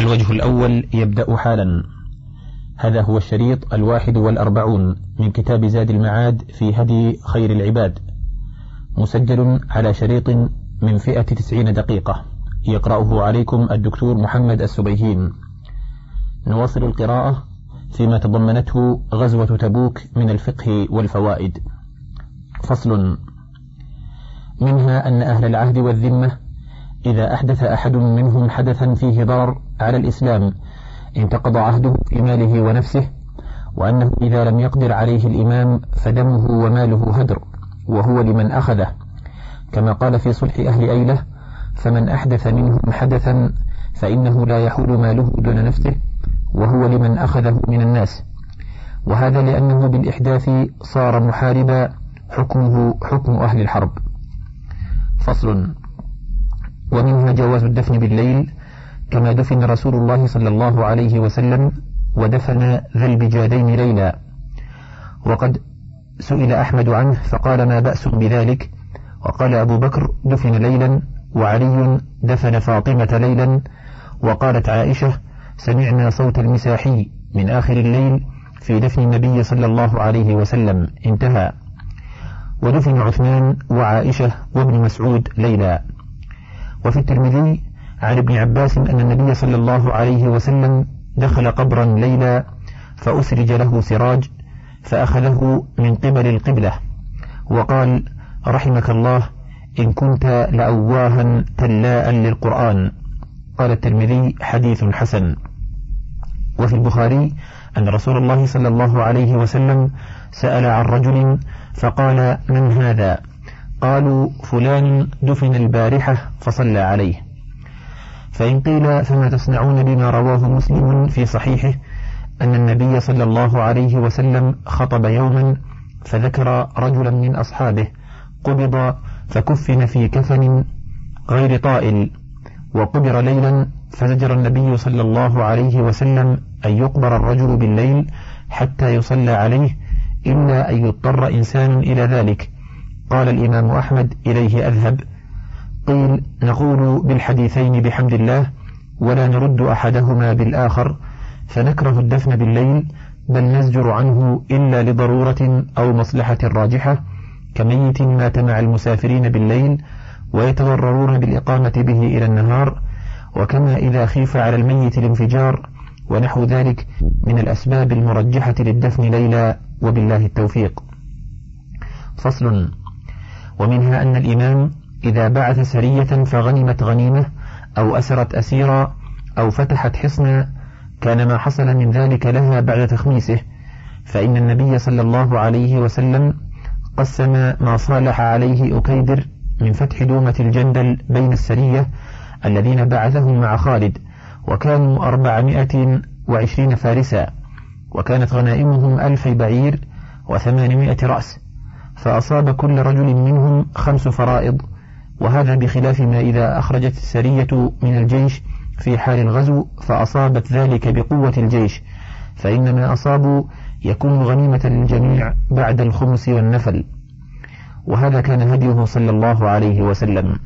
الوجه الأول يبدأ حالا. هذا هو الشريط الواحد والأربعون من كتاب زاد المعاد في هدي خير العباد. مسجل على شريط من فئة تسعين دقيقة. يقرأه عليكم الدكتور محمد السبيهين. نواصل القراءة فيما تضمنته غزوة تبوك من الفقه والفوائد. فصل. منها أن أهل العهد والذمة إذا أحدث أحد منهم حدثا فيه ضرر على الإسلام انتقض عهده في ماله ونفسه وأنه إذا لم يقدر عليه الإمام فدمه وماله هدر وهو لمن أخذه. كما قال في صلح أهل أيلة فمن أحدث منهم حدثا فإنه لا يحول ماله دون نفسه وهو لمن أخذه من الناس وهذا لأنه بالإحداث صار محاربا حكمه حكم أهل الحرب. فصل. ومنها جواز الدفن بالليل كما دفن رسول الله صلى الله عليه وسلم ودفن ذا البجادين ليلا. وقد سئل أحمد عنه فقال ما بأس بذلك؟ وقال أبو بكر دفن ليلا وعلي دفن فاطمة ليلا. وقالت عائشة سمعنا صوت المساحي من آخر الليل في دفن النبي صلى الله عليه وسلم. انتهى. ودفن عثمان وعائشة وابن مسعود ليلا. وفي الترمذي عن ابن عباس أن النبي صلى الله عليه وسلم دخل قبرا ليلا فأسرج له سراج فأخذه من قبل القبلة وقال رحمك الله إن كنت لأواها تلاء للقرآن. قال الترمذي حديث حسن. وفي البخاري أن رسول الله صلى الله عليه وسلم سأل عن رجل فقال من هذا؟ قالوا فلان دفن البارحة فصلى عليه. فإن قيل فما تصنعون بما رواه مسلم في صحيحه أن النبي صلى الله عليه وسلم خطب يوما فذكر رجلا من أصحابه قبض فكفن في كفن غير طائل وقبر ليلا فزجر النبي صلى الله عليه وسلم أن يقبر الرجل بالليل حتى يصلى عليه إلا أن يضطر إنسان إلى ذلك. قال الإمام أحمد إليه أذهب. قيل نقول بالحديثين بحمد الله ولا نرد أحدهما بالآخر فنكره الدفن بالليل بل نزجر عنه إلا لضرورة أو مصلحة راجحة كميت مات مع المسافرين بالليل ويتضررون بالإقامة به إلى النهار وكما إذا خيف على الميت الانفجار ونحو ذلك من الأسباب المرجحة للدفن ليلا وبالله التوفيق. فصل. ومنها أن الإمام إذا بعث سرية فغنمت غنيمة أو أسرت أسيرا أو فتحت حصنا كان ما حصل من ذلك لها بعد تخميسه. فإن النبي صلى الله عليه وسلم قسم ما صالح عليه أكيدر من فتح دومة الجندل بين السرية الذين بعثهم مع خالد وكانوا أربعمائة وعشرين فارسا وكانت غنائمهم ألف بعير وثمانمائة رأس. فأصاب كل رجل منهم خمس فرائض وهذا بخلاف ما إذا أخرجت السرية من الجيش في حال الغزو فأصابت ذلك بقوة الجيش فإن ما أصابوا يكون غنيمة للجميع بعد الخمس والنفل. وهذا كان هديه صلى الله عليه وسلم.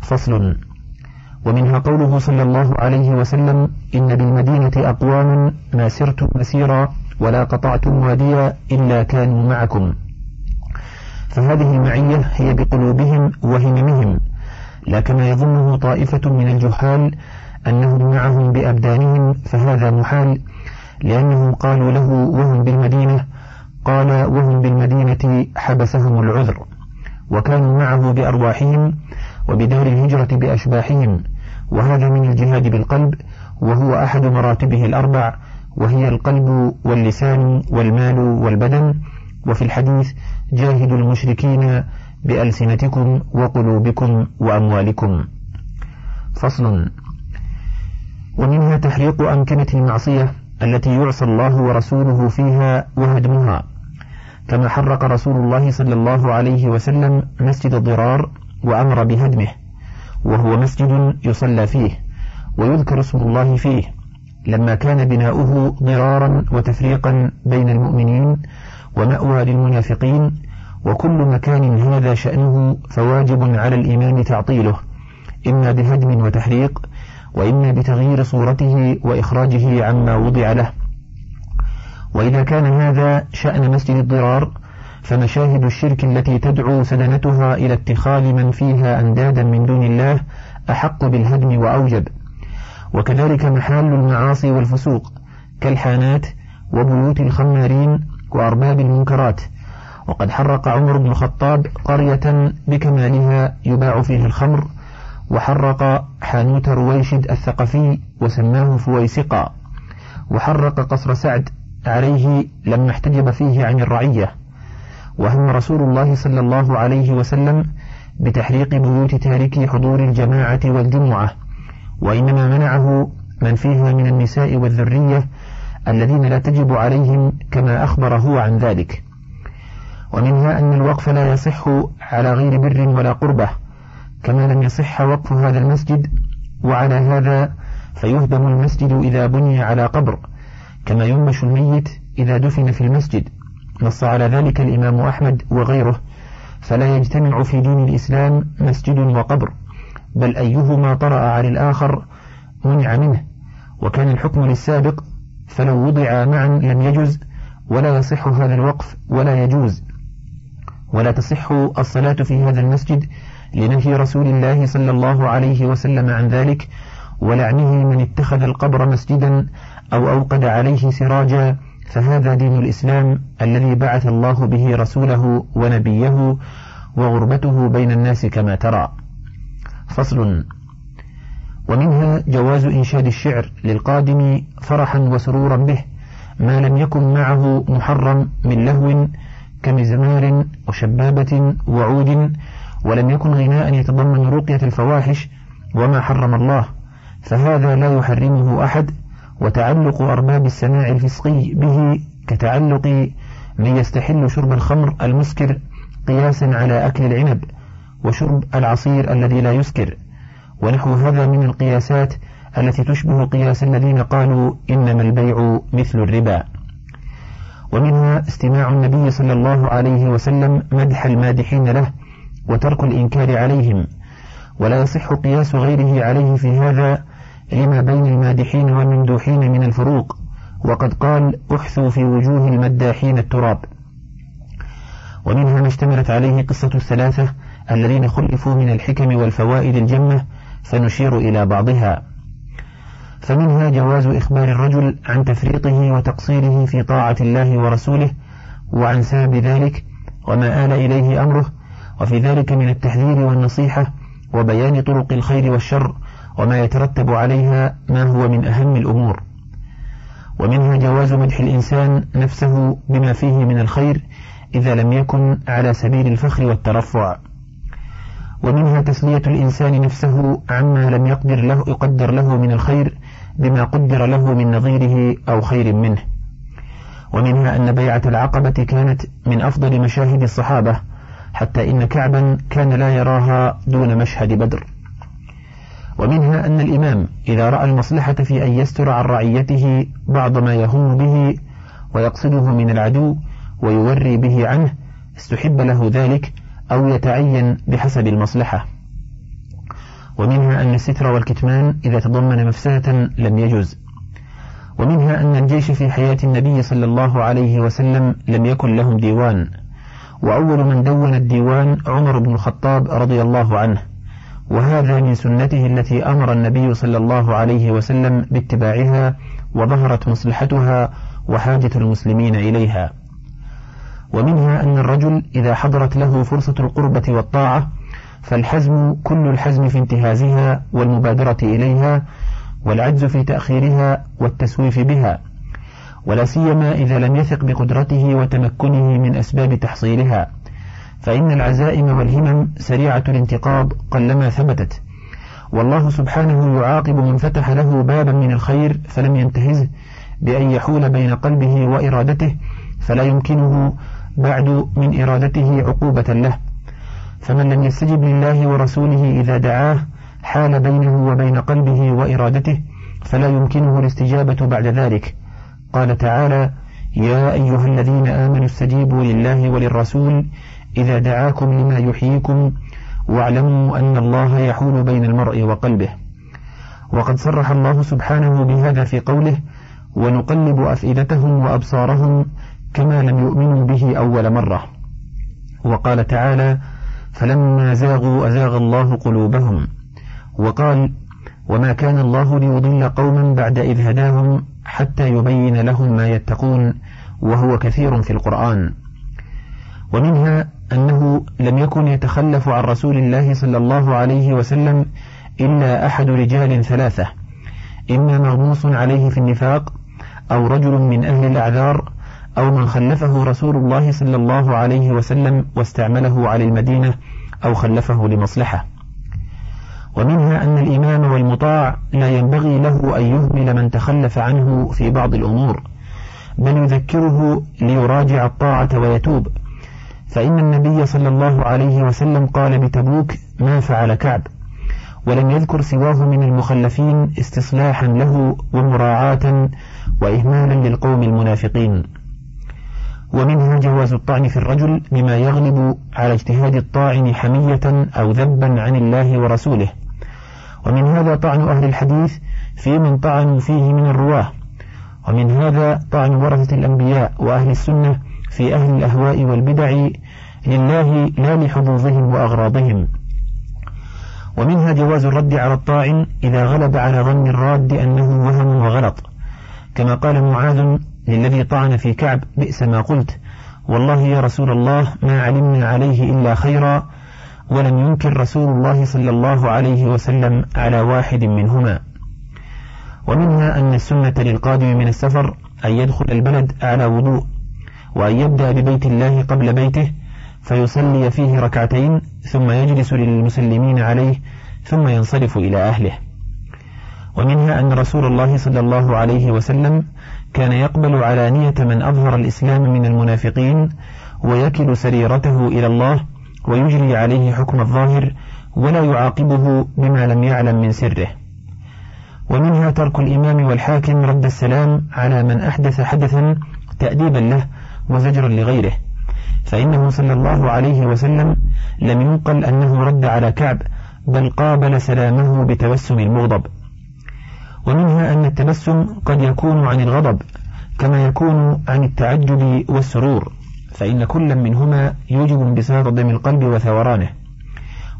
فصل. ومنها قوله صلى الله عليه وسلم إن بالمدينة أقوام ما سرتم مسيرا ولا قطعتم واديا إلا كانوا معكم. فهذه المعية هي بقلوبهم وهممهم. لا كما يظنه طائفة من الجهال أنهم معهم بأبدانهم فهذا محال لأنهم قالوا له وهم بالمدينة قال وهم بالمدينة حبسهم العذر. وكانوا معه بأرواحهم وبدار الهجرة بأشباحهم. وهذا من الجهاد بالقلب وهو أحد مراتبه الأربع وهي القلب واللسان والمال والبدن. وفي الحديث جاهدوا المشركين بألسنتكم وقلوبكم وأموالكم. فصل. ومنها تحريق أمكنة المعصية التي يعصى الله ورسوله فيها وهدمها. كما حرق رسول الله صلى الله عليه وسلم مسجد الضرار وأمر بهدمه وهو مسجد يصلى فيه ويذكر اسم الله فيه لما كان بناؤه ضرارا وتفريقا بين المؤمنين ومأوى للمنافقين وكل مكان هذا شأنه فواجب على الإمام تعطيله. إما بهدم وتحريق وإما بتغيير صورته وإخراجه عما وضع له. وإذا كان هذا شأن مسجد الضرار فمشاهد الشرك التي تدعو سدنتها إلى اتخاذ من فيها أندادا من دون الله أحق بالهدم وأوجب. وكذلك محال المعاصي والفسوق كالحانات وبيوت الخمارين وأرباب المنكرات وقد حرق عمر بن الخطاب قرية بكمالها يباع فيها الخمر وحرق حانوت رويشد الثقفي وسماه فويسقا. وحرق قصر سعد عليه لما احتجب فيه عن الرعية. وهم رسول الله صلى الله عليه وسلم بتحريق بيوت تاركي حضور الجماعة والجمعة. وإنما منعه من فيها من النساء والذرية الذين لا تجب عليهم كما أخبر هو عن ذلك. ومنها أن الوقف لا يصح على غير بر ولا قربة كما لم يصح وقف هذا المسجد وعلى هذا فيهدم المسجد إذا بني على قبر كما ينبش الميت إذا دفن في المسجد. نص على ذلك الإمام أحمد وغيره فلا يجتمع في دين الإسلام مسجد وقبر بل أيهما طرأ على الآخر منع منه. وكان الحكم للسابق فلو وضع معا لم يجز ولا يصح هذا الوقف ولا يجوز. ولا تصح الصلاة في هذا المسجد لنهي رسول الله صلى الله عليه وسلم عن ذلك ولعنه من اتخذ القبر مسجدا أو أوقد عليه سراجا. فهذا دين الإسلام الذي بعث الله به رسوله ونبيه وغربته بين الناس كما ترى. فصل. ومنها جواز إنشاد الشعر للقادم فرحا وسرورا به ما لم يكن معه محرم من لهو كمزمار وشبابة وعود ولم يكن غناء يتضمن رقية الفواحش وما حرم الله فهذا لا يحرمه أحد وتعلق أرباب السماع الفسقي به كتعلق من يستحل شرب الخمر المسكر قياسا على أكل العنب وشرب العصير الذي لا يسكر. ونحو هذا من القياسات التي تشبه قياس الذين قالوا إنما البيع مثل الربا. ومنها استماع النبي صلى الله عليه وسلم مدح المادحين له وترك الإنكار عليهم. ولا يصح قياس غيره عليه في هذا لما بين المادحين والممدوحين من الفروق. وقد قال أحثوا في وجوه المداحين التراب ومنها ما اشتملت عليه قصة الثلاثة الذين خلفوا من الحكم والفوائد الجمة فنشير إلى بعضها. فمنها جواز إخبار الرجل عن تفريطه وتقصيره في طاعة الله ورسوله وعن سبب ذلك وما آل إليه أمره وفي ذلك من التحذير والنصيحة وبيان طرق الخير والشر وما يترتب عليها ما هو من أهم الأمور. ومنها جواز مدح الإنسان نفسه بما فيه من الخير إذا لم يكن على سبيل الفخر والترفع. ومنها تسلية الإنسان نفسه عما لم يقدر له يقدر له من الخير بما قدر له من نظيره أو خير منه. ومنها أن بيعة العقبة كانت من أفضل مشاهد الصحابة حتى إن كعبا كان لا يراها دون مشهد بدر. ومنها أن الإمام إذا رأى المصلحة في أن يستر عن رعيته بعض ما يهم به ويقصده من العدو ويوري به عنه استحب له ذلك أو يتعين بحسب المصلحة. ومنها أن الستر والكتمان إذا تضمن مفسدة لم يجز ومنها أن الجيش في حياة النبي صلى الله عليه وسلم لم يكن لهم ديوان. وأول من دون الديوان عمر بن الخطاب رضي الله عنه. وهذا من سنته التي أمر النبي صلى الله عليه وسلم باتباعها وظهرت مصلحتها وحاجة المسلمين إليها. ومنها أن الرجل إذا حضرت له فرصة القربة والطاعة فالحزم كل الحزم في انتهازها والمبادرة إليها والعجز في تأخيرها والتسويف بها ولا سيما إذا لم يثق بقدرته وتمكنه من أسباب تحصيلها فإن العزائم والهمم سريعة الانتقاض قلما ثبتت. والله سبحانه يعاقب من فتح له بابا من الخير فلم ينتهزه بأن يحول بين قلبه وإرادته فلا يمكنه بعد من إرادته عقوبة له. فمن لم يستجب لله ورسوله إذا دعاه حال بينه وبين قلبه وإرادته فلا يمكنه الاستجابة بعد ذلك. قال تعالى يا أيها الذين آمنوا استجيبوا لله وللرسول إذا دعاكم لما يحييكم واعلموا أن الله يحول بين المرء وقلبه. وقد صرح الله سبحانه بهذا في قوله ونقلب أفئدتهم وأبصارهم كما لم يؤمنوا به أول مرة. وقال تعالى فلما زاغوا أزاغ الله قلوبهم. وقال وما كان الله ليضل قوما بعد إذ هداهم حتى يبين لهم ما يتقون وهو كثير في القرآن. ومنها أنه لم يكن يتخلف عن رسول الله صلى الله عليه وسلم إلا أحد رجال ثلاثة إما مغموس عليه في النفاق أو رجل من أهل الأعذار أو من خلفه رسول الله صلى الله عليه وسلم واستعمله على المدينة أو خلفه لمصلحة. ومنها أن الإمام والمطاع لا ينبغي له أن يهمل من تخلف عنه في بعض الأمور بل يذكره ليراجع الطاعة ويتوب. فإن النبي صلى الله عليه وسلم قال بتبوك ما فعل كعب؟ ولم يذكر سواه من المخلفين استصلاحا له ومراعاة وإهمالا للقوم المنافقين. ومنها جواز الطعن في الرجل بما يغلب على اجتهاد الطاعن حمية أو ذبا عن الله ورسوله. ومن هذا طعن أهل الحديث في من طعنوا فيه من الرواة. ومن هذا طعن ورثة الأنبياء وأهل السنة في أهل الأهواء والبدع لله لا لحظوظهم وأغراضهم. ومنها جواز الرد على الطاعن إذا غلب على ظن الراد أنه وهم وغلط. كما قال معاذ للذي طعن في كعب بئس ما قلت. والله يا رسول الله ما علمنا عليه إلا خيرا ولم ينكر رسول الله صلى الله عليه وسلم على واحد منهما. ومنها أن السنة للقادم من السفر أن يدخل البلد على وضوء وأن يبدأ ببيت الله قبل بيته فيصلي فيه ركعتين ثم يجلس للمسلمين عليه ثم ينصرف إلى أهله. ومنها أن رسول الله صلى الله عليه وسلم كان يقبل علانية من أظهر الإسلام من المنافقين ويكل سريرته إلى الله ويجري عليه حكم الظاهر ولا يعاقبه بما لم يعلم من سره. ومنها ترك الإمام والحاكم رد السلام على من أحدث حدثا تأديبا له وزجرا لغيره. فإنه صلى الله عليه وسلم لم ينقل أنه رد على كعب بل قابل سلامه بتبسم المغضب. ومنها أن التبسم قد يكون عن الغضب كما يكون عن التعجب والسرور فإن كل منهما يوجب انبساط دم القلب وثورانه.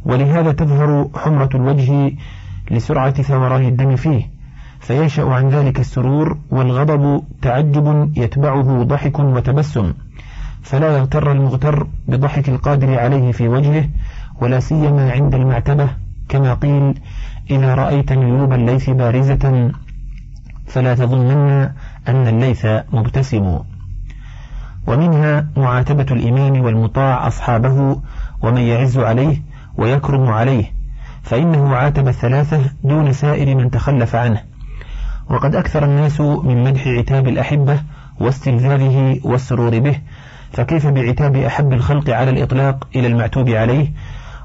ولهذا تظهر حمرة الوجه لسرعة ثوران الدم فيه فينشأ عن ذلك السرور والغضب تعجب يتبعه ضحك وتبسم فلا يغتر المغتر بضحك القادر عليه في وجهه ولا سيما عند المعتبة كما قيل إذا رأيت نيوب الليث بارزة فلا تظنن أن الليث مبتسم. ومنها معاتبة الإمام والمطاع أصحابه ومن يعز عليه ويكرم عليه فإنه عاتب الثلاثة دون سائر من تخلف عنه. وقد أكثر الناس من مدح عتاب الأحبة واستلذاذه والسرور به فكيف بعتاب أحب الخلق على الإطلاق إلى المعتوب عليه؟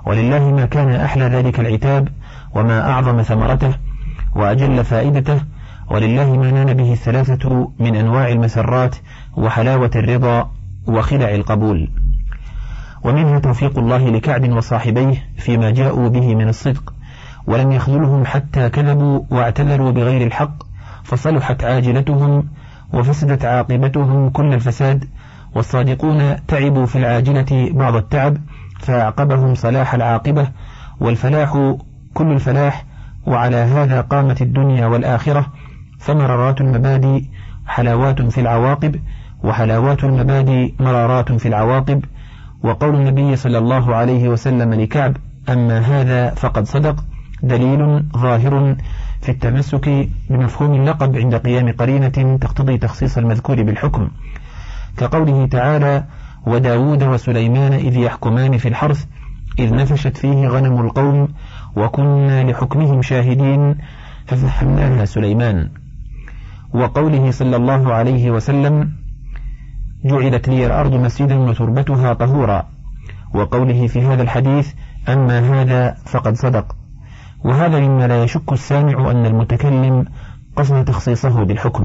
ولله ما كان أحلى ذلك العتاب وما أعظم ثمرته وأجل فائدته ولله ما نال به الثلاثة من أنواع المسرات وحلاوة الرضا وخلع القبول. ومنها توفيق الله لكعب وصاحبيه فيما جاءوا به من الصدق ولم يخذلهم حتى كذبوا واعتذروا بغير الحق فصلحت عاجلتهم وفسدت عاقبتهم كل الفساد والصادقون تعبوا في العاجلة بعض التعب فأعقبهم صلاح العاقبة والفلاح كل الفلاح وعلى هذا قامت الدنيا والآخرة فمرارات المبادئ حلاوات في العواقب وحلاوات المبادئ مرارات في العواقب. وقول النبي صلى الله عليه وسلم لكعب أما هذا فقد صدق دليل ظاهر في التمسك بمفهوم اللقب عند قيام قرينة تقتضي تخصيص المذكور بالحكم. كقوله تعالى وداود وسليمان إذ يحكمان في الحرث إذ نفشت فيه غنم القوم وكنا لحكمهم شاهدين. ففهمناها سليمان. وقوله صلى الله عليه وسلم جعلت لي الأرض مسجدا وتربتها طهورا. وقوله في هذا الحديث أما هذا فقد صدق. وهذا مما لا يشك السامع أن المتكلم قصد تخصيصه بالحكم.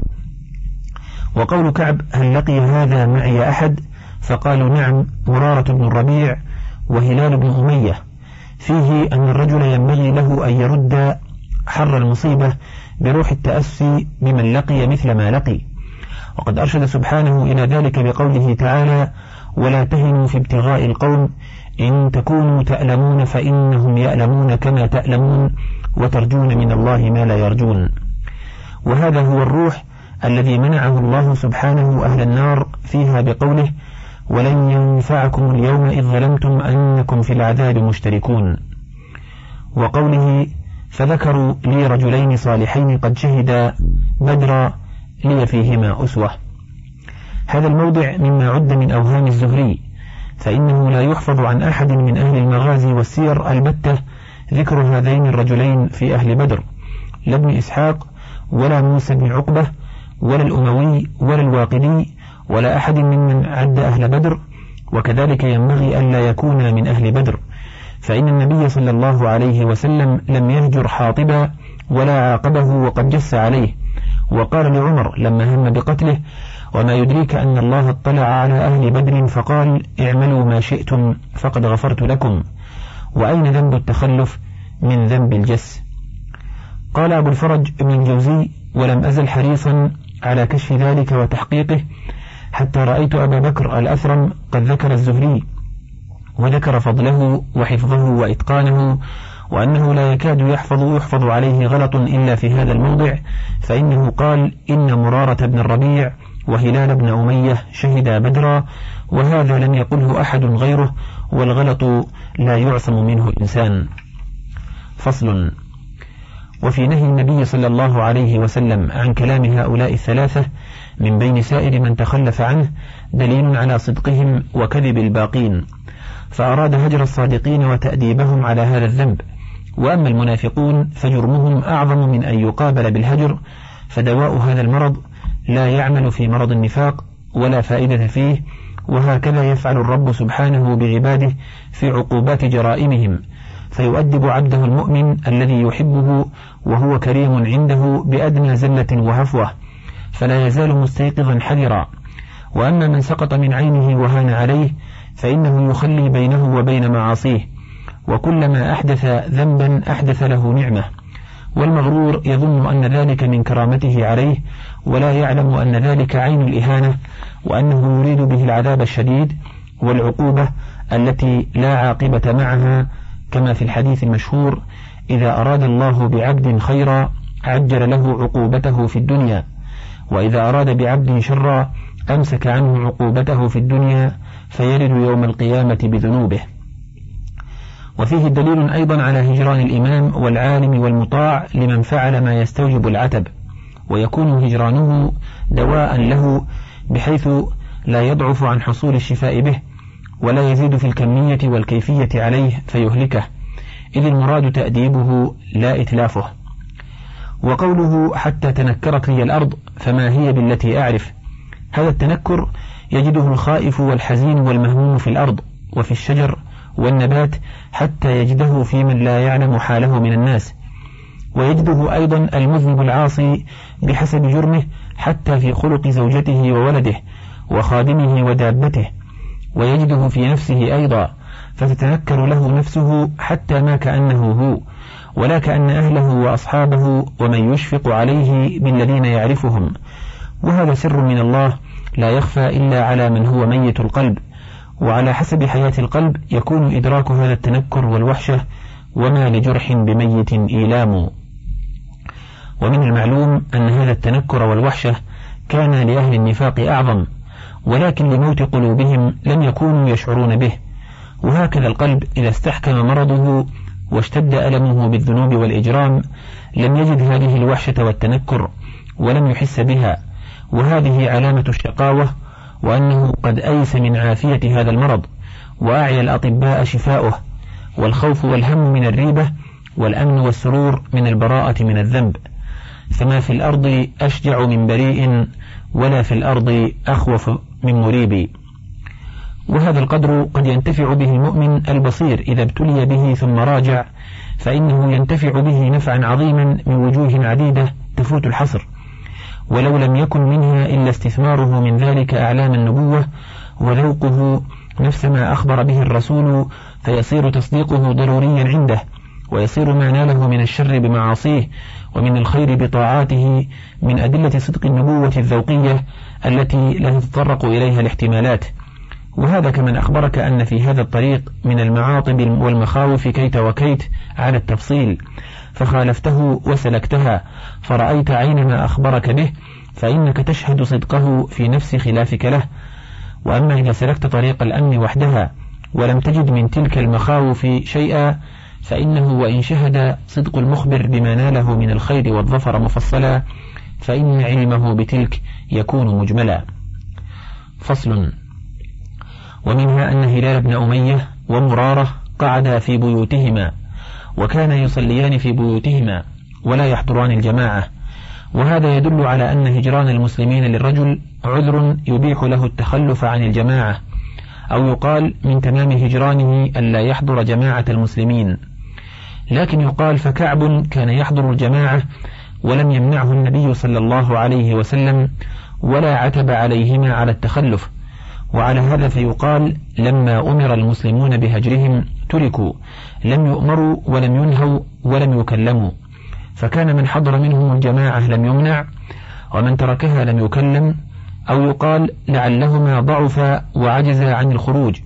وقول كعب هل لقي هذا معي أحد؟ فقالوا نعم مرارة بن الربيع وهلال بن أمية. فيه أن الرجل ينبغي له أن يرد حر المصيبة بروح التأسي بمن لقي مثل ما لقي. وقد أرشد سبحانه إلى ذلك بقوله تعالى ولا تهنوا في ابتغاء القوم إن تكونوا تألمون فإنهم يألمون كما تألمون وترجون من الله ما لا يرجون. وهذا هو الروح الذي منعه الله سبحانه أهل النار فيها بقوله ولن ينفعكم اليوم إذ ظلمتم أنكم في العذاب مشتركون. وقوله فذكروا لي رجلين صالحين قد شهدا بدرا لي فيهما أسوة. هذا الموضع مما عد من أوهام الزهري فإنه لا يحفظ عن أحد من أهل المغازي والسير البتة ذكر هذين الرجلين في أهل بدر لا ابن إسحاق ولا موسى بن عقبة ولا الأموي ولا الواقدي ولا أحد ممن عد أهل بدر وكذلك ينبغي ألا يكون من أهل بدر. فإن النبي صلى الله عليه وسلم لم يهجر حاطبا ولا عاقبه وقد جس عليه. وقال لعمر لما هم بقتله وما يدريك أن الله اطلع على أهل بدر فقال اعملوا ما شئتم فقد غفرت لكم. وأين ذنب التخلف؟ من ذنب الجس. قال أبو الفرج ابن الجوزي ولم أزل حريصا على كشف ذلك وتحقيقه حتى رأيت أبا بكر الأثرم قد ذكر الزهري وذكر فضله وحفظه وإتقانه وأنه لا يكاد يحفظ يحفظ عليه غلط إلا في هذا الموضع فإنه قال إن مرارة بن الربيع وهلال بن أمية شهدا بدرا وهذا لم يقله أحد غيره والغلط لا يعصم منه الإنسان. فصل. وفي نهي النبي صلى الله عليه وسلم عن كلام هؤلاء الثلاثة من بين سائر من تخلف عنه دليل على صدقهم وكذب الباقين. فأراد هجر الصادقين وتأديبهم على هذا الذنب. وأما المنافقون فجرمهم أعظم من أن يقابل بالهجر فدواء هذا المرض لا يعمل في مرض النفاق ولا فائدة فيه وهكذا يفعل الرب سبحانه بعباده في عقوبات جرائمهم. فيؤدب عبده المؤمن الذي يحبه وهو كريم عنده بأدنى زلة وهفوة فلا يزال مستيقظا حذرا. وأما من سقط من عينه وهان عليه فإنه يخلي بينه وبين معاصيه وكلما أحدث ذنبا أحدث له نعمة. والمغرور يظن أن ذلك من كرامته عليه ولا يعلم أن ذلك عين الإهانة وأنه يريد به العذاب الشديد والعقوبة التي لا عاقبة معها كما في الحديث المشهور إذا أراد الله بعبد خيرا عجل له عقوبته في الدنيا وإذا أراد بعبد شرا أمسك عنه عقوبته في الدنيا فيرد يوم القيامة بذنوبه. وفيه دليل أيضا على هجران الإمام والعالم والمطاع لمن فعل ما يستوجب العتب ويكون هجرانه دواء له بحيث لا يضعف عن حصول الشفاء به. ولا يزيد في الكمية والكيفية عليه فيهلكه. إذ المراد تأديبه لا إتلافه. وقوله حتى تنكرت لي الأرض فما هي بالتي أعرف؟ هذا التنكر يجده الخائف والحزين والمهموم في الأرض وفي الشجر والنبات حتى يجده في من لا يعلم حاله من الناس. ويجده أيضا المذنب العاصي بحسب جرمه حتى في خلق زوجته وولده وخادمه ودابته. ويجده في نفسه أيضا فتتنكر له نفسه حتى ما كأنه هو ولا كأن أهله وأصحابه ومن يشفق عليه بالذين يعرفهم. وهذا سر من الله لا يخفى إلا على من هو ميت القلب وعلى حسب حياة القلب يكون إدراك هذا التنكر والوحشة وما لجرح بميت إيلام. ومن المعلوم أن هذا التنكر والوحشة كان لأهل النفاق أعظم ولكن لموت قلوبهم لم يكونوا يشعرون به. وهكذا القلب إذا استحكم مرضه واشتد ألمه بالذنوب والإجرام لم يجد هذه الوحشة والتنكر ولم يحس بها. وهذه علامة الشقاوة وأنه قد أيس من عافية هذا المرض وأعيا الأطباء شفاؤه والخوف والهم من الريبة والأمن والسرور من البراءة من الذنب. فما في الأرض أشجع من بريء ولا في الأرض أخوف من مريب وهذا القدر قد ينتفع به المؤمن البصير إذا ابتلي به ثم راجع فإنه ينتفع به نفعا عظيما من وجوه عديدة تفوت الحصر. ولو لم يكن منها إلا استثماره من ذلك أعلام النبوة وذوقه نفس ما أخبر به الرسول فيصير تصديقه ضروريا عنده ويصير ما ناله من الشر بمعاصيه ومن الخير بطاعاته من أدلة صدق النبوة الذوقية التي لا تتطرق إليها الاحتمالات. وهذا كمن أخبرك أن في هذا الطريق من المعاطب والمخاوف كيت وكيت على التفصيل. فخالفته وسلكتها. فرأيت عين ما أخبرك به فإنك تشهد صدقه في نفس خلافك له. وأما إذا سلكت طريق الأمن وحدها ولم تجد من تلك المخاوف شيئا فإنه وإن شهد صدق المخبر بما ناله من الخير والظفر مفصلا فإن علمه بتلك يكون مجملا. فصل. ومنها أن هلال بن أمية ومرارة قعدا في بيوتهما وكان يصليان في بيوتهما ولا يحضران الجماعة. وهذا يدل على أن هجران المسلمين للرجل عذر يبيح له التخلف عن الجماعة أو يقال من تمام هجرانه ألا يحضر جماعة المسلمين. لكن يقال فكعب كان يحضر الجماعة ولم يمنعه النبي صلى الله عليه وسلم ولا عتب عليهما على التخلف. وعلى هذا فيقال لما أمر المسلمون بهجرهم تركوا لم يؤمروا ولم ينهوا ولم يكلموا. فكان من حضر منهم الجماعة لم يمنع ومن تركها لم يكلم أو يقال لعلهما ضعفا وعجزا عن الخروج.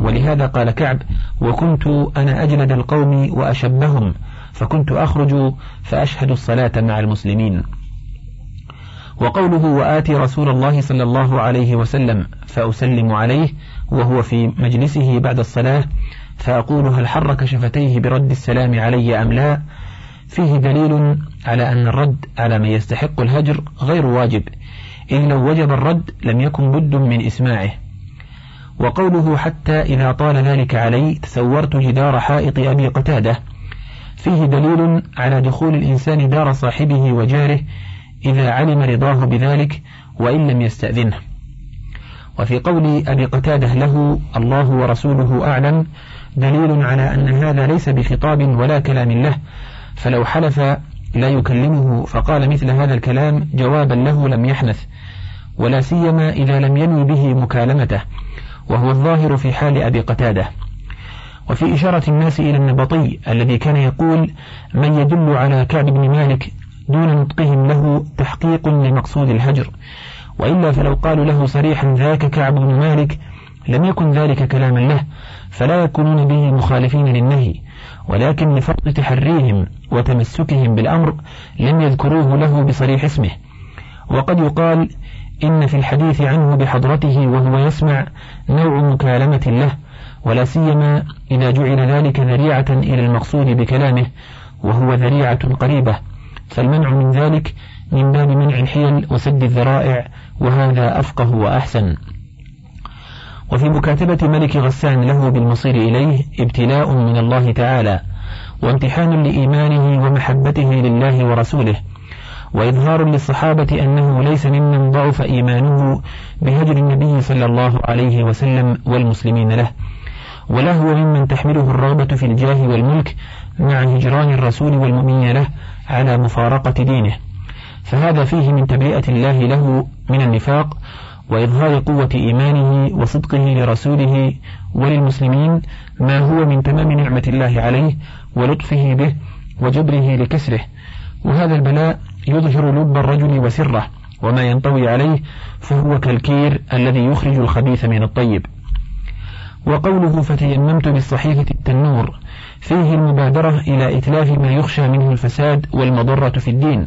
ولهذا قال كعب وكنت أنا أجلد القوم وأشبهم. فكنت أخرج فأشهد الصلاة مع المسلمين. وقوله وآتي رسول الله صلى الله عليه وسلم فأسلم عليه وهو في مجلسه بعد الصلاة فأقول هل حرك شفتيه برد السلام علي أم لا؟ فيه دليل على أن الرد على من يستحق الهجر غير واجب إن لو وجب الرد لم يكن بد من إسماعه. وقوله حتى إذا طال ذلك علي تسورت جدار حائط أبي قتادة فيه دليل على دخول الإنسان دار صاحبه وجاره إذا علم رضاه بذلك وإن لم يستأذنه. وفي قول أبي قتادة له الله ورسوله أعلم دليل على أن هذا ليس بخطاب ولا كلام له فلو حلف لا يكلمه فقال مثل هذا الكلام جوابا له لم يحنث ولا سيما إذا لم ينوي به مكالمته وهو الظاهر في حال أبي قتادة. وفي إشارة الناس إلى النبطي الذي كان يقول من يدل على كعب بن مالك دون نطقهم له تحقيق لمقصود الهجر. وإلا فلو قالوا له صريحا ذاك كعب بن مالك لم يكن ذلك كلاما له فلا يكونون به مخالفين للنهي. ولكن لفرط تحريهم وتمسكهم بالأمر لم يذكروه له بصريح اسمه. وقد يقال إن في الحديث عنه بحضرته وهو يسمع نوع مكالمة له. ولا سيما إذا جعل ذلك ذريعة إلى المقصود بكلامه وهو ذريعة قريبة. فالمنع من ذلك من باب منع الحيل وسد الذرائع وهذا أفقه وأحسن. وفي مكاتبة ملك غسان له بالمصير إليه ابتلاء من الله تعالى وامتحان لإيمانه ومحبته لله ورسوله وإظهار للصحابة أنه ليس ممن ضعف إيمانه بهجر النبي صلى الله عليه وسلم والمسلمين له. ولا هو ممن تحمله الرغبة في الجاه والملك مع هجران الرسول والمؤمنين له على مفارقة دينه. فهذا فيه من تبرئة الله له من النفاق وإظهار قوة إيمانه وصدقه لرسوله وللمسلمين ما هو من تمام نعمة الله عليه ولطفه به وجبره لكسره. وهذا البلاء يظهر لب الرجل وسره وما ينطوي عليه فهو كالكير الذي يخرج الخبيث من الطيب. وقوله فتيممت بالصحيفة التنور فيه المبادرة إلى إتلاف ما يخشى منه الفساد والمضرة في الدين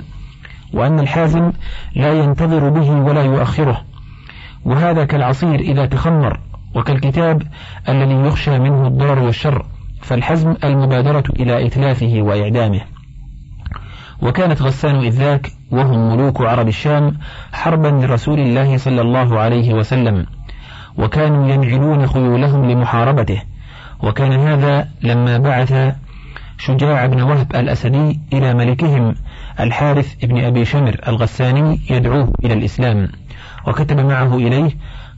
وأن الحازم لا ينتظر به ولا يؤخره وهذا كالعصير إذا تخمر وكالكتاب الذي يخشى منه الضرر والشر فالحزم المبادرة إلى إتلافه وإعدامه. وكانت غسان إذ ذاك وهم ملوك عرب الشام حربا لرسول الله صلى الله عليه وسلم. وكانوا ينعلون خيولهم لمحاربته. وكان هذا لما بعث شجاع بن وهب الأسدي إلى ملكهم الحارث بن أبي شمر الغساني يدعوه إلى الإسلام. وكتب معه إليه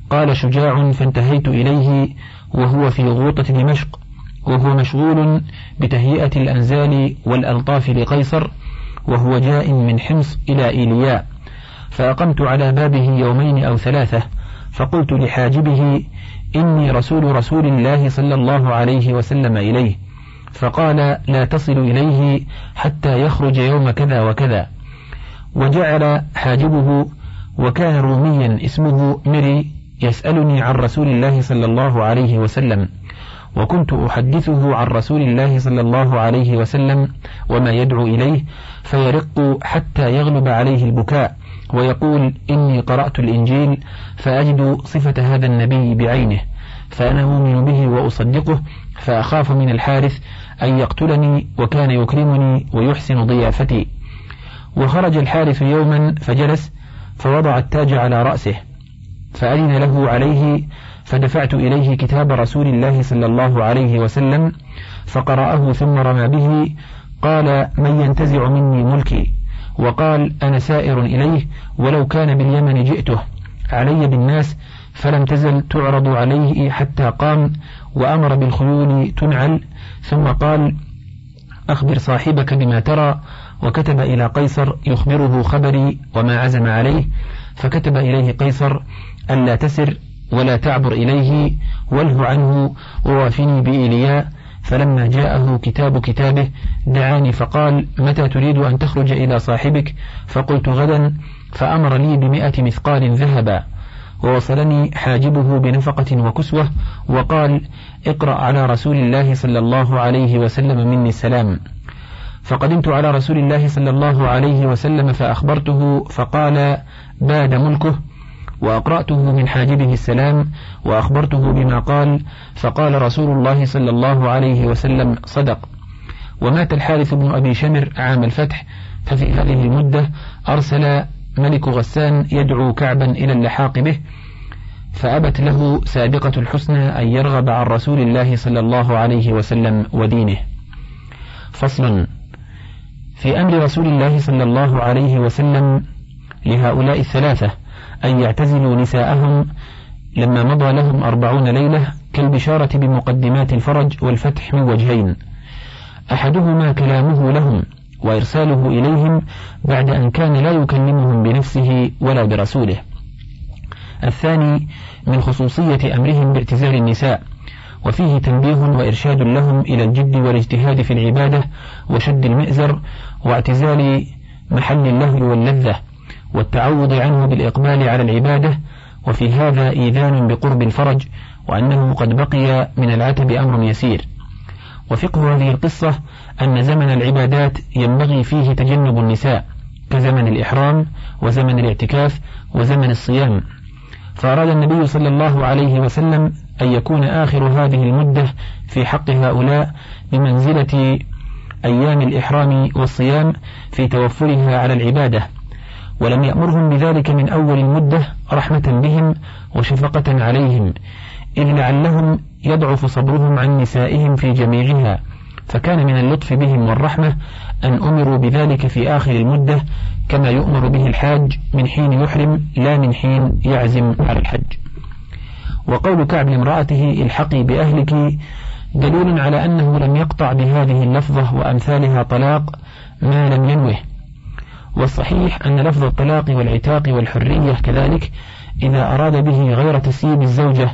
قال شجاع فانتهيت إليه وهو في غوطة دمشق وهو مشغول بتهيئة الأنزال والألطاف لقيصر وهو جاء من حمص إلى إيلياء. فأقمت على بابه يومين أو ثلاثة فقلت لحاجبه إني رسول رسول الله صلى الله عليه وسلم إليه. فقال لا تصل إليه حتى يخرج يوم كذا وكذا. وجعل حاجبه وكان روميا اسمه مري يسألني عن رسول الله صلى الله عليه وسلم. وكنت أحدثه عن رسول الله صلى الله عليه وسلم وما يدعو إليه فيرق حتى يغلب عليه البكاء. ويقول إني قرأت الإنجيل فأجد صفة هذا النبي بعينه فأنا أؤمن به وأصدقه فأخاف من الحارث أن يقتلني وكان يكرمني ويحسن ضيافتي. وخرج الحارث يوما فجلس فوضع التاج على رأسه فأذن له عليه فدفعت إليه كتاب رسول الله صلى الله عليه وسلم فقرأه ثم رمى به قال من ينتزع مني ملكي؟ وقال أنا سائر إليه ولو كان باليمن جئته. علي بالناس فلم تزل تعرض عليه حتى قام وأمر بالخيول تنعل. ثم قال أخبر صاحبك بما ترى. وكتب إلى قيصر يخبره خبري وما عزم عليه. فكتب إليه قيصر ألا تسر ولا تعبر إليه وله عنه ووافني بإيلياء. فلما جاءه كتاب كتابه دعاني فقال متى تريد أن تخرج إلى صاحبك؟ فقلت غدا. فأمر لي بمئة مثقال ذهبا. ووصلني حاجبه بنفقة وكسوة وقال اقرأ على رسول الله صلى الله عليه وسلم مني السلام. فقدمت على رسول الله صلى الله عليه وسلم فأخبرته فقال باد ملكه وأقرأته من حاجبه السلام وأخبرته بما قال فقال رسول الله صلى الله عليه وسلم صدق. ومات الحارث بن أبي شمر عام الفتح ففي هذه المدة أرسل ملك غسان يدعو كعبا إلى اللحاق به فأبت له سابقة الحسنى أن يرغب عن رسول الله صلى الله عليه وسلم ودينه. فصل في أمر رسول الله صلى الله عليه وسلم لهؤلاء الثلاثة أن يعتزلوا نساءهم لما مضى لهم أربعون ليلة كالبشارة بمقدمات الفرج والفتح من وجهين. أحدهما كلامه لهم وإرساله إليهم بعد أن كان لا يكلمهم بنفسه ولا برسوله. الثاني من خصوصية أمرهم باعتزال النساء وفيه تنبيه وإرشاد لهم إلى الجد والاجتهاد في العبادة وشد المئزر واعتزال محل اللهو واللذة. والتعوض عنه بالإقبال على العبادة وفي هذا إيذان بقرب الفرج وأنه قد بقي من العتب أمر يسير. وفقه هذه القصة أن زمن العبادات ينبغي فيه تجنب النساء كزمن الإحرام وزمن الاعتكاف وزمن الصيام. فأراد النبي صلى الله عليه وسلم أن يكون آخر هذه المدة في حق هؤلاء بمنزلة أيام الإحرام والصيام في توفرها على العبادة. ولم يأمرهم بذلك من أول المدة رحمة بهم وشفقة عليهم إذ لعلهم يضعف صبرهم عن نسائهم في جميعها فكان من اللطف بهم والرحمة أن أمروا بذلك في آخر المدة كما يؤمر به الحاج من حين يحرم لا من حين يعزم على الحج. وقول كعب لامرأته الحقي بأهلك دليل على أنه لم يقطع بهذه اللفظة وأمثالها طلاق ما لم ينوه. والصحيح أن لفظ الطلاق والعتاق والحرية كذلك إذا أراد به غير تسييب الزوجة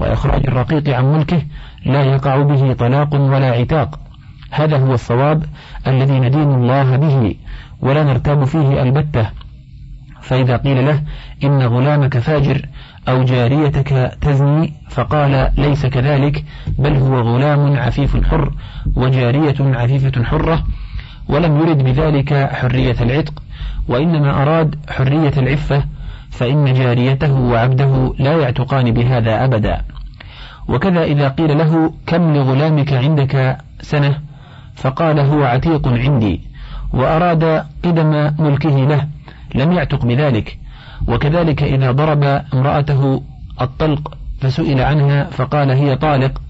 وإخراج الرقيق عن ملكه لا يقع به طلاق ولا عتاق. هذا هو الصواب الذي ندين الله به ولا نرتاب فيه البتة. فإذا قيل له إن غلامك فاجر أو جاريتك تزني فقال ليس كذلك بل هو غلام عفيف حر وجارية عفيفة حرة ولم يرد بذلك حرية العتق وإنما أراد حرية العفة فإن جاريته وعبده لا يعتقان بهذا أبدا. وكذا إذا قيل له كم لغلامك عندك سنة؟ فقال هو عتيق عندي وأراد قدم ملكه له لم يعتق بذلك. وكذلك إذا ضرب امرأته الطلق فسئل عنها فقال هي طالق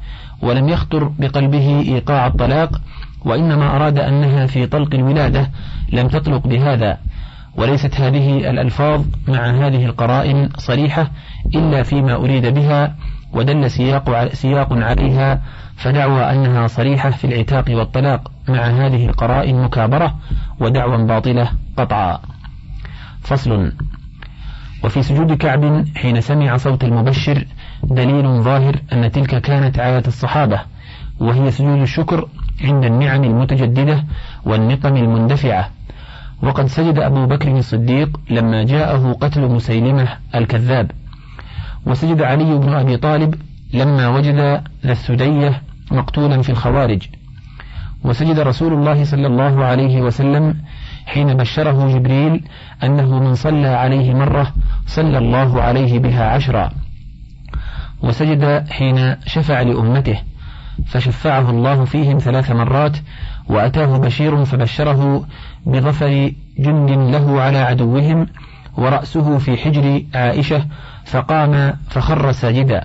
ولم يخطر بقلبه إيقاع الطلاق وإنما أراد أنها في طلق الولادة لم تطلق بهذا. وليست هذه الألفاظ مع هذه القرائن صريحة إلا فيما أريد بها ودل سياق, سياق عليها فدعوى أنها صريحة في العتاق والطلاق مع هذه القرائن مكابرة ودعوى باطلة قطعا. فصل. وفي سجود كعب حين سمع صوت المبشر دليل ظاهر أن تلك كانت عادة الصحابة وهي سجود الشكر عند النعم المتجددة والنقم المندفعة. وقد سجد أبو بكر الصديق لما جاءه قتل مسيلمة الكذاب. وسجد علي بن أبي طالب لما وجد ذا السدية مقتولا في الخوارج. وسجد رسول الله صلى الله عليه وسلم حين بشره جبريل أنه من صلى عليه مرة صلى الله عليه بها عشرا. وسجد حين شفع لأمته. فشفعه الله فيهم ثلاث مرات وأتاه بشير فبشره بظفر جند له على عدوهم ورأسه في حجر عائشة فقام فخر ساجدا.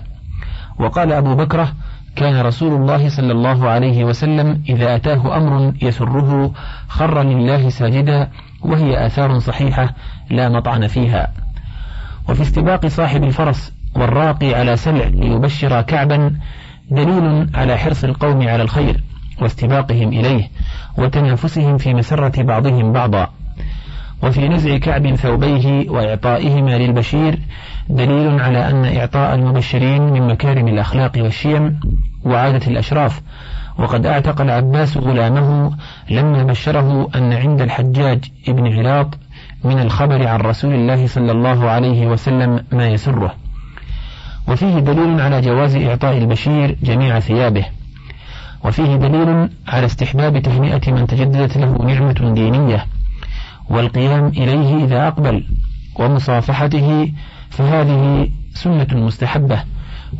وقال أبو بكرة كان رسول الله صلى الله عليه وسلم إذا أتاه أمر يسره خر لله ساجدا وهي آثار صحيحة لا مطعن فيها. وفي استباق صاحب الفرس والراقي على سلع ليبشر كعبا دليل على حرص القوم على الخير واستباقهم إليه وتنافسهم في مسرة بعضهم بعضا. وفي نزع كعب ثوبيه وإعطائهما للبشير دليل على أن إعطاء المبشرين من مكارم الأخلاق والشيم وعادة الأشراف. وقد أعتق العباس غلامه لما بشره أن عند الحجاج ابن علاط من الخبر عن رسول الله صلى الله عليه وسلم ما يسره. وفيه دليل على جواز إعطاء البشير جميع ثيابه. وفيه دليل على استحباب تهنئة من تجددت له نعمة دينية. والقيام إليه إذا أقبل. ومصافحته فهذه سنة مستحبة.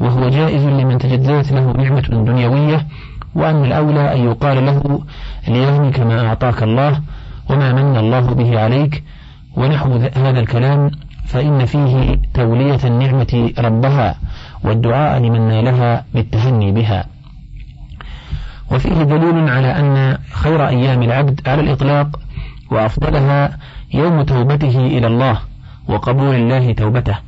وهو جائز لمن تجددت له نعمة دنيوية. وأن الأولى أن يقال له ليهنك ما أعطاك الله وما من الله به عليك ونحو هذا الكلام فإن فيه تولية النعمة ربها والدعاء لمن نالها بالتهني بها. وفيه دليل على أن خير أيام العبد على الإطلاق وأفضلها يوم توبته إلى الله وقبول الله توبته.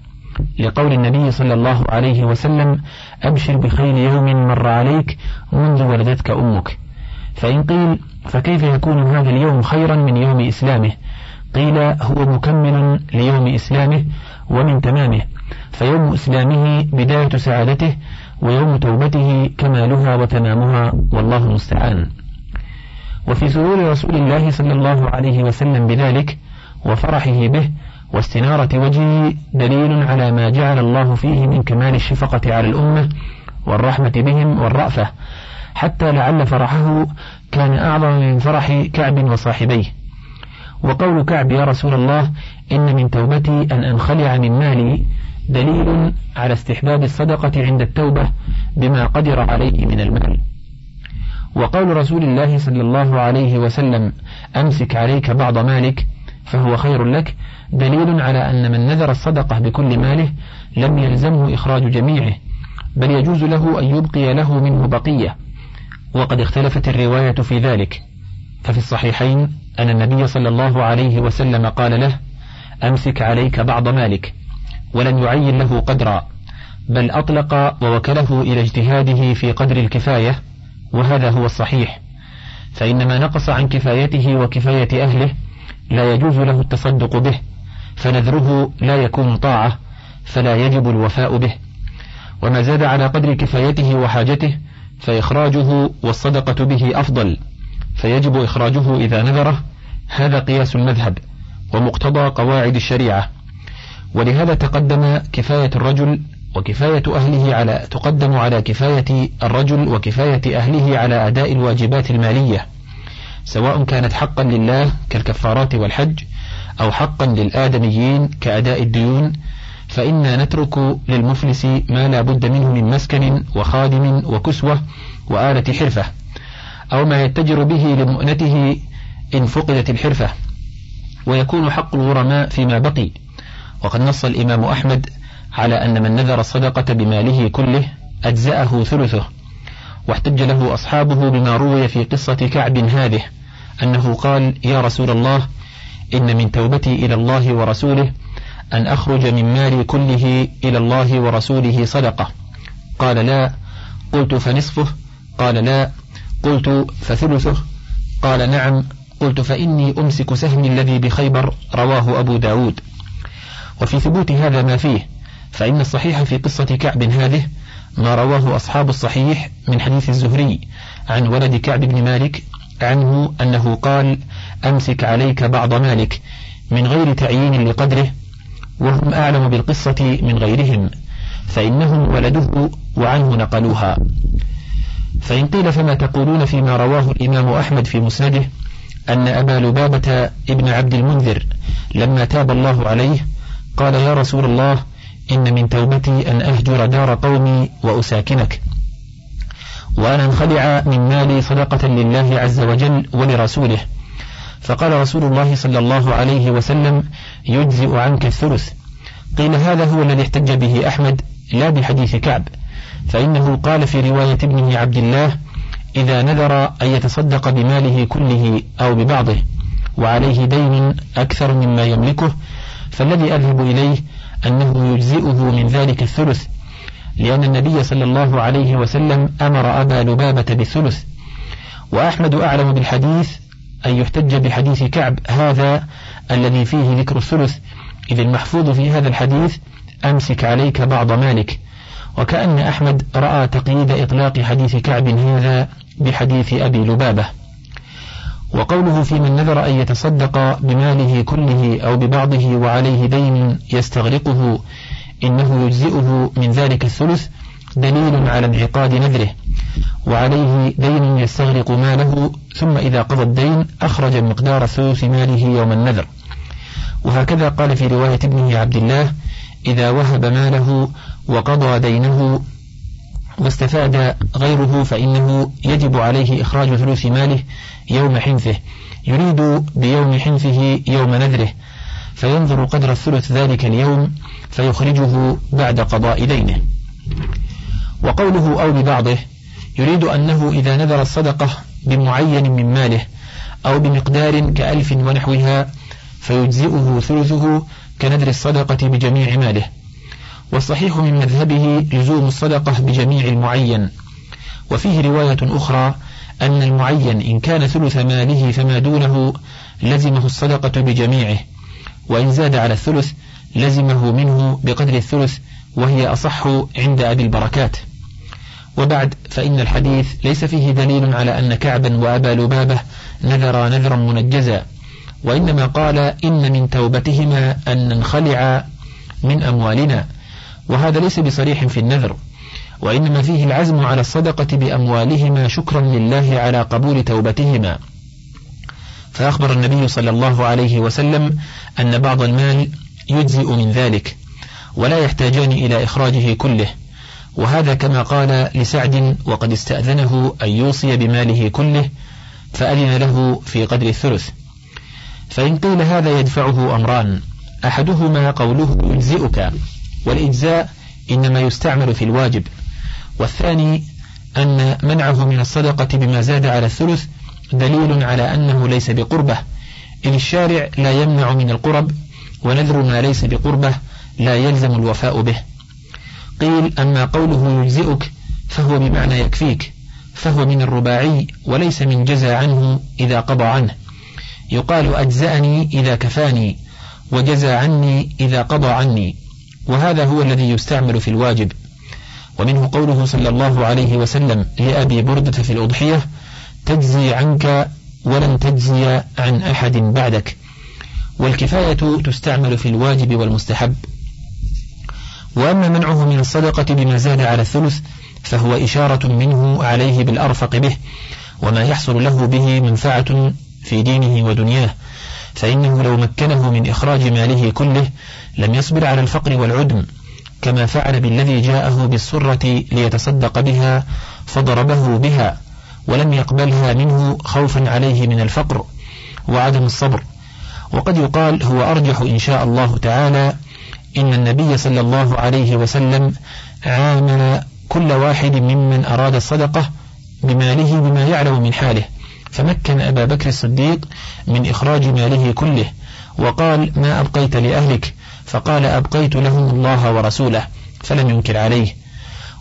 لقول النبي صلى الله عليه وسلم أبشر بخير يوم مر عليك منذ ولدتك أمك. فإن قيل فكيف يكون هذا اليوم خيرا من يوم إسلامه؟ قيل هو مكمل ليوم إسلامه ومن تمامه فيوم إسلامه بداية سعادته ويوم توبته كمالها وتمامها والله المستعان. وفي سرور رسول الله صلى الله عليه وسلم بذلك وفرحه به واستنارة وجهه دليل على ما جعل الله فيه من كمال الشفقة على الأمة والرحمة بهم والرأفة حتى لعل فرحه كان أعظم من فرح كعب وصاحبيه. وقول كعب يا رسول الله إن من توبتي أن أنخلع من مالي دليل على استحباب الصدقة عند التوبة بما قدر عليه من المال. وقول رسول الله صلى الله عليه وسلم أمسك عليك بعض مالك فهو خير لك دليل على أن من نذر الصدقة بكل ماله لم يلزمه إخراج جميعه بل يجوز له أن يبقي له منه بقية. وقد اختلفت الرواية في ذلك. ففي الصحيحين أن النبي صلى الله عليه وسلم قال له أمسك عليك بعض مالك ولن يعين له قدرا بل أطلق ووكله إلى اجتهاده في قدر الكفاية وهذا هو الصحيح. فإن ما نقص عن كفايته وكفاية أهله لا يجوز له التصدق به فنذره لا يكون طاعة فلا يجب الوفاء به. وما زاد على قدر كفايته وحاجته فإخراجه والصدقة به أفضل. فيجب إخراجه إذا نذره. هذا قياس المذهب ومقتضى قواعد الشريعة. ولهذا تقدم كفاية الرجل وكفاية أهله على تقدم على كفاية الرجل وكفاية أهله على أداء الواجبات المالية سواء كانت حقا لله كالكفارات والحج أو حقا للآدميين كأداء الديون فإنا نترك للمفلس ما لا بد منه من مسكن وخادم وكسوة وآلة حرفة. أو ما يتجر به لمؤنته إن فقدت الحرفة. ويكون حق الغرماء فيما بقي. وقد نص الإمام أحمد على أن من نذر الصدقة بماله كله أجزأه ثلثه. واحتج له أصحابه بما روي في قصة كعب هذه أنه قال يا رسول الله إن من توبتي إلى الله ورسوله أن أخرج من مالي كله إلى الله ورسوله صدقة. قال لا. قلت فنصفه؟ قال لا. قلت فثلثه؟ قال نعم. قلت فإني أمسك سهمي الذي بخيبر رواه أبو داود. وفي ثبوت هذا ما فيه فإن الصحيح في قصة كعب هذه ما رواه أصحاب الصحيح من حديث الزهري عن ولد كعب بن مالك عنه أنه قال أمسك عليك بعض مالك من غير تعيين لقدره وهم أعلم بالقصة من غيرهم فإنهم ولده وعنه نقلوها. فإن قيل فما تقولون فيما رواه الإمام أحمد في مسنده أن أبا لبابة ابن عبد المنذر لما تاب الله عليه قال يا رسول الله إن من توبتي أن أهجر دار قومي وأساكنك وأن أنخلع من مالي صدقة لله عز وجل ولرسوله فقال رسول الله صلى الله عليه وسلم يجزئ عنك الثلث قيل هذا هو الذي احتج به أحمد لا بحديث كعب فإنه قال في رواية ابنه عبد الله إذا نذر أن يتصدق بماله كله أو ببعضه وعليه دين أكثر مما يملكه فالذي أذهب إليه أنه يجزئه من ذلك الثلث لأن النبي صلى الله عليه وسلم أمر أبا لبابة بالثلث. وأحمد أعلم بالحديث أن يحتج بحديث كعب هذا الذي فيه ذكر الثلث. إذ المحفوظ في هذا الحديث أمسك عليك بعض مالك. وكأن أحمد رأى تقييد إطلاق حديث كعب هذا بحديث أبي لبابة. وقوله في من نذر أن يتصدق بماله كله أو ببعضه وعليه دين يستغرقه إنه يجزئه من ذلك الثلث دليل على انعقاد نذره. وعليه دين يستغرق ماله ثم إذا قضى الدين أخرج مقدار ثلث ماله يوم النذر. وهكذا قال في رواية ابنه عبد الله إذا وهب ماله وقضى دينه واستفاد غيره فإنه يجب عليه إخراج ثلث ماله يوم حنثه يريد بيوم حنثه يوم نذره فينظر قدر الثلث ذلك اليوم فيخرجه بعد قضاء دينه. وقوله أو ببعضه يريد أنه إذا نذر الصدقة بمعين من ماله أو بمقدار كألف ونحوها فيجزئه ثلثه كنذر الصدقة بجميع ماله. والصحيح من مذهبه لزوم الصدقة بجميع المعين. وفيه رواية أخرى أن المعين إن كان ثلث ماله فما دونه لزمه الصدقة بجميعه وإن زاد على الثلث لزمه منه بقدر الثلث وهي أصح عند أبي البركات. وبعد فإن الحديث ليس فيه دليل على أن كعبا وأبا لبابة نذرا نذرا منجزا وإنما قال إن من توبتهما أن ننخلع من أموالنا. وهذا ليس بصريح في النذر وإنما فيه العزم على الصدقة بأموالهما شكرا لله على قبول توبتهما. فأخبر النبي صلى الله عليه وسلم أن بعض المال يجزئ من ذلك ولا يحتاجان إلى إخراجه كله وهذا كما قال لسعد وقد استأذنه أن يوصي بماله كله فأذن له في قدر الثلث. فإن قيل هذا يدفعه أمران أحدهما قوله يجزئك. والإجزاء إنما يستعمل في الواجب. والثاني أن منعه من الصدقة بما زاد على الثلث دليل على أنه ليس بقربة. إن الشارع لا يمنع من القرب ونذر ما ليس بقربة لا يلزم الوفاء به. قيل أما قوله يجزئك فهو بمعنى يكفيك فهو من الرباعي وليس من جزى عنه إذا قضى عنه. يقال أجزأني إذا كفاني وجزى عني إذا قضى عني. وهذا هو الذي يستعمل في الواجب. ومنه قوله صلى الله عليه وسلم لأبي بردة في الأضحية تجزي عنك ولن تجزي عن أحد بعدك. والكفاية تستعمل في الواجب والمستحب. وأما منعه من الصدقة بما زاد على الثلث فهو إشارة منه عليه بالأرفق به وما يحصل له به منفعة في دينه ودنياه. فإنه لو مكنه من إخراج ماله كله لم يصبر على الفقر والعدم كما فعل بالذي جاءه بالسرة ليتصدق بها فضربه بها ولم يقبلها منه خوفا عليه من الفقر وعدم الصبر. وقد يقال هو أرجح إن شاء الله تعالى إن النبي صلى الله عليه وسلم عامل كل واحد ممن أراد الصدقة بماله بما يعلم من حاله. فمكن أبا بكر الصديق من إخراج ماله كله وقال ما أبقيت لأهلك؟ فقال أبقيت لهم الله ورسوله فلم ينكر عليه.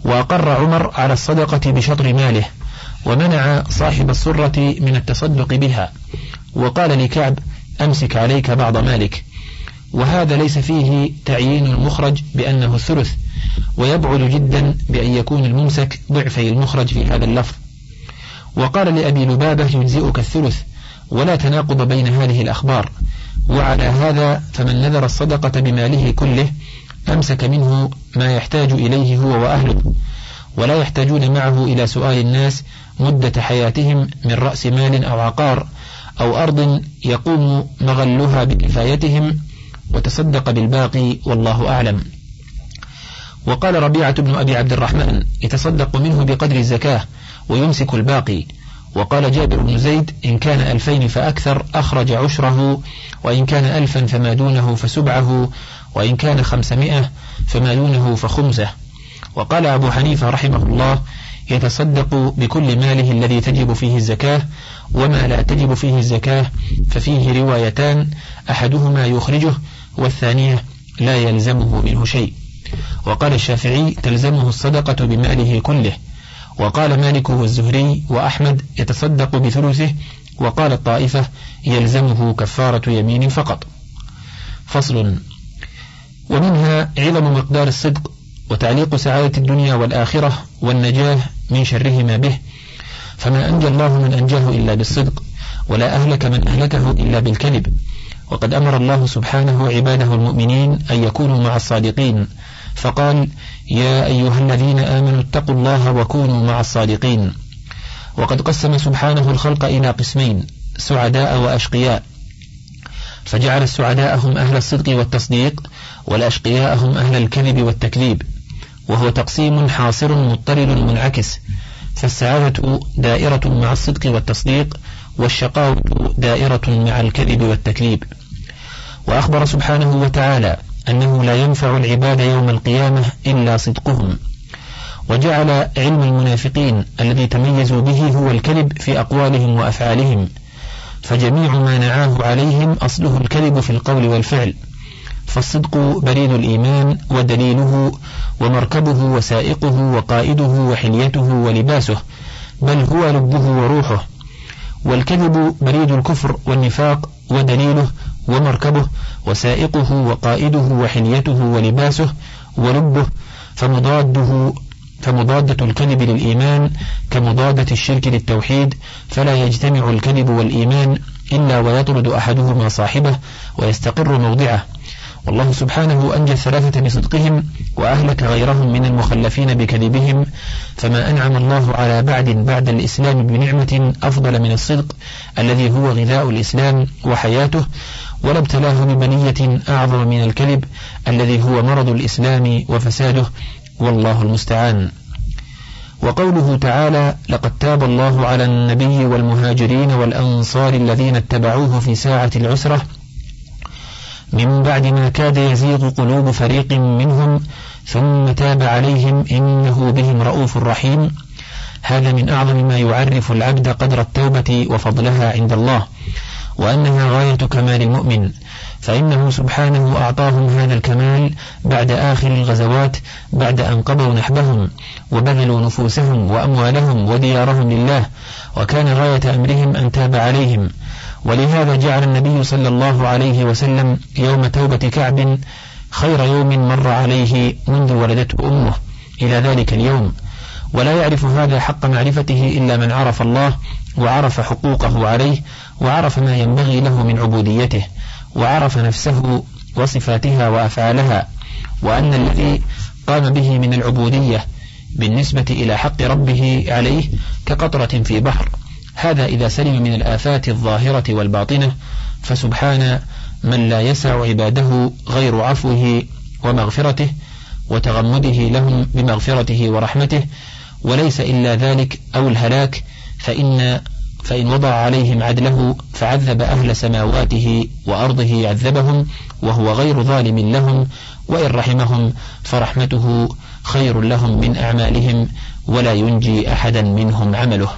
وأقر عمر على الصدقة بشطر ماله ومنع صاحب السرة من التصدق بها وقال لكعب أمسك عليك بعض مالك. وهذا ليس فيه تعيين المخرج بأنه الثلث ويبعد جدا بأن يكون الممسك ضعفي المخرج في هذا اللفظ. وقال لأبي لبابة يجزئك الثلث ولا تناقض بين هذه الأخبار. وعلى هذا فمن نذر الصدقة بماله كله أمسك منه ما يحتاج إليه هو وأهله. ولا يحتاجون معه إلى سؤال الناس مدة حياتهم من رأس مال أو عقار أو أرض يقوم مغلها بكفايتهم وتصدق بالباقي والله أعلم. وقال ربيعة بن أبي عبد الرحمن يتصدق منه بقدر الزكاة ويمسك الباقي. وقال جابر بن زيد إن كان ألفين فأكثر أخرج عشره وإن كان ألفا فما دونه فسبعه وإن كان خمسمائة فما دونه فخمسة. وقال أبو حنيفة رحمه الله يتصدق بكل ماله الذي تجب فيه الزكاة وما لا تجب فيه الزكاة ففيه روايتان أحدهما يخرجه والثانية لا يلزمه منه شيء. وقال الشافعي تلزمه الصدقة بماله كله. وقال مالك والزهري وأحمد يتصدق بثلثه وقال الطائفة يلزمه كفارة يمين فقط. فصل. ومنها علم مقدار الصدق وتعليق سعادة الدنيا والآخرة والنجاة من شرهما به. فما أنجى الله من أنجاه إلا بالصدق ولا أهلك من أهلكه إلا بالكذب. وقد أمر الله سبحانه عباده المؤمنين أن يكونوا مع الصادقين. فقال يا أيها الذين آمنوا اتقوا الله وكونوا مع الصادقين. وقد قسم سبحانه الخلق إلى قسمين سعداء وأشقياء. فجعل السعداء هم أهل الصدق والتصديق والأشقياء هم أهل الكذب والتكذيب. وهو تقسيم حاصر مضطرد منعكس. فالسعادة دائرة مع الصدق والتصديق والشقاوة دائرة مع الكذب والتكذيب. وأخبر سبحانه وتعالى أنه لا ينفع العباد يوم القيامة إلا صدقهم. وجعل علم المنافقين الذي تميزوا به هو الكذب في أقوالهم وأفعالهم. فجميع ما نعاه عليهم أصله الكذب في القول والفعل. فالصدق بريد الإيمان ودليله ومركبه وسائقه وقائده وحليته ولباسه بل هو لبه وروحه. والكذب بريد الكفر والنفاق ودليله ومركبه وسائقه وقائده وحليته ولباسه ولبه فمضاده فمضادة الكذب للإيمان كمضادة الشرك للتوحيد فلا يجتمع الكذب والإيمان إلا ويطرد أحدهما صاحبه ويستقر موضعه. والله سبحانه أنجى الثلاثة بصدقهم وأهلك غيرهم من المخلفين بكذبهم فما أنعم الله على بعد بعد الإسلام بنعمة أفضل من الصدق الذي هو غذاء الإسلام وحياته ولا ابتلاه ببنية أعظم من الكذب الذي هو مرض الإسلام وفساده والله المستعان. وقوله تعالى لقد تاب الله على النبي والمهاجرين والأنصار الذين اتبعوه في ساعة العسرة. من بعد ما كاد يزيغ قلوب فريق منهم ثم تاب عليهم إنه بهم رؤوف رحيم. هذا من أعظم ما يعرف العبد قدر التوبة وفضلها عند الله. وأنها غاية كمال المؤمن فإنه سبحانه أعطاهم هذا الكمال بعد آخر الغزوات بعد أن قضوا نحبهم وبذلوا نفوسهم وأموالهم وديارهم لله وكان غاية أمرهم أن تاب عليهم. ولهذا جعل النبي صلى الله عليه وسلم يوم توبة كعب خير يوم مر عليه منذ ولدته أمه إلى ذلك اليوم. ولا يعرف هذا حق معرفته إلا من عرف الله وعرف حقوقه عليه وعرف ما ينبغي له من عبوديته وعرف نفسه وصفاتها وأفعالها وأن الذي قام به من العبودية بالنسبة إلى حق ربه عليه كقطرة في بحر. هذا إذا سلم من الآفات الظاهرة والباطنة فسبحان من لا يسع عباده غير عفوه ومغفرته وتغمده لهم بمغفرته ورحمته وليس إلا ذلك أو الهلاك فإن فإن وضع عليهم عدله فعذب أهل سماواته وأرضه عذبهم وهو غير ظالم لهم وإن رحمهم فرحمته خير لهم من أعمالهم ولا ينجي أحدا منهم عمله.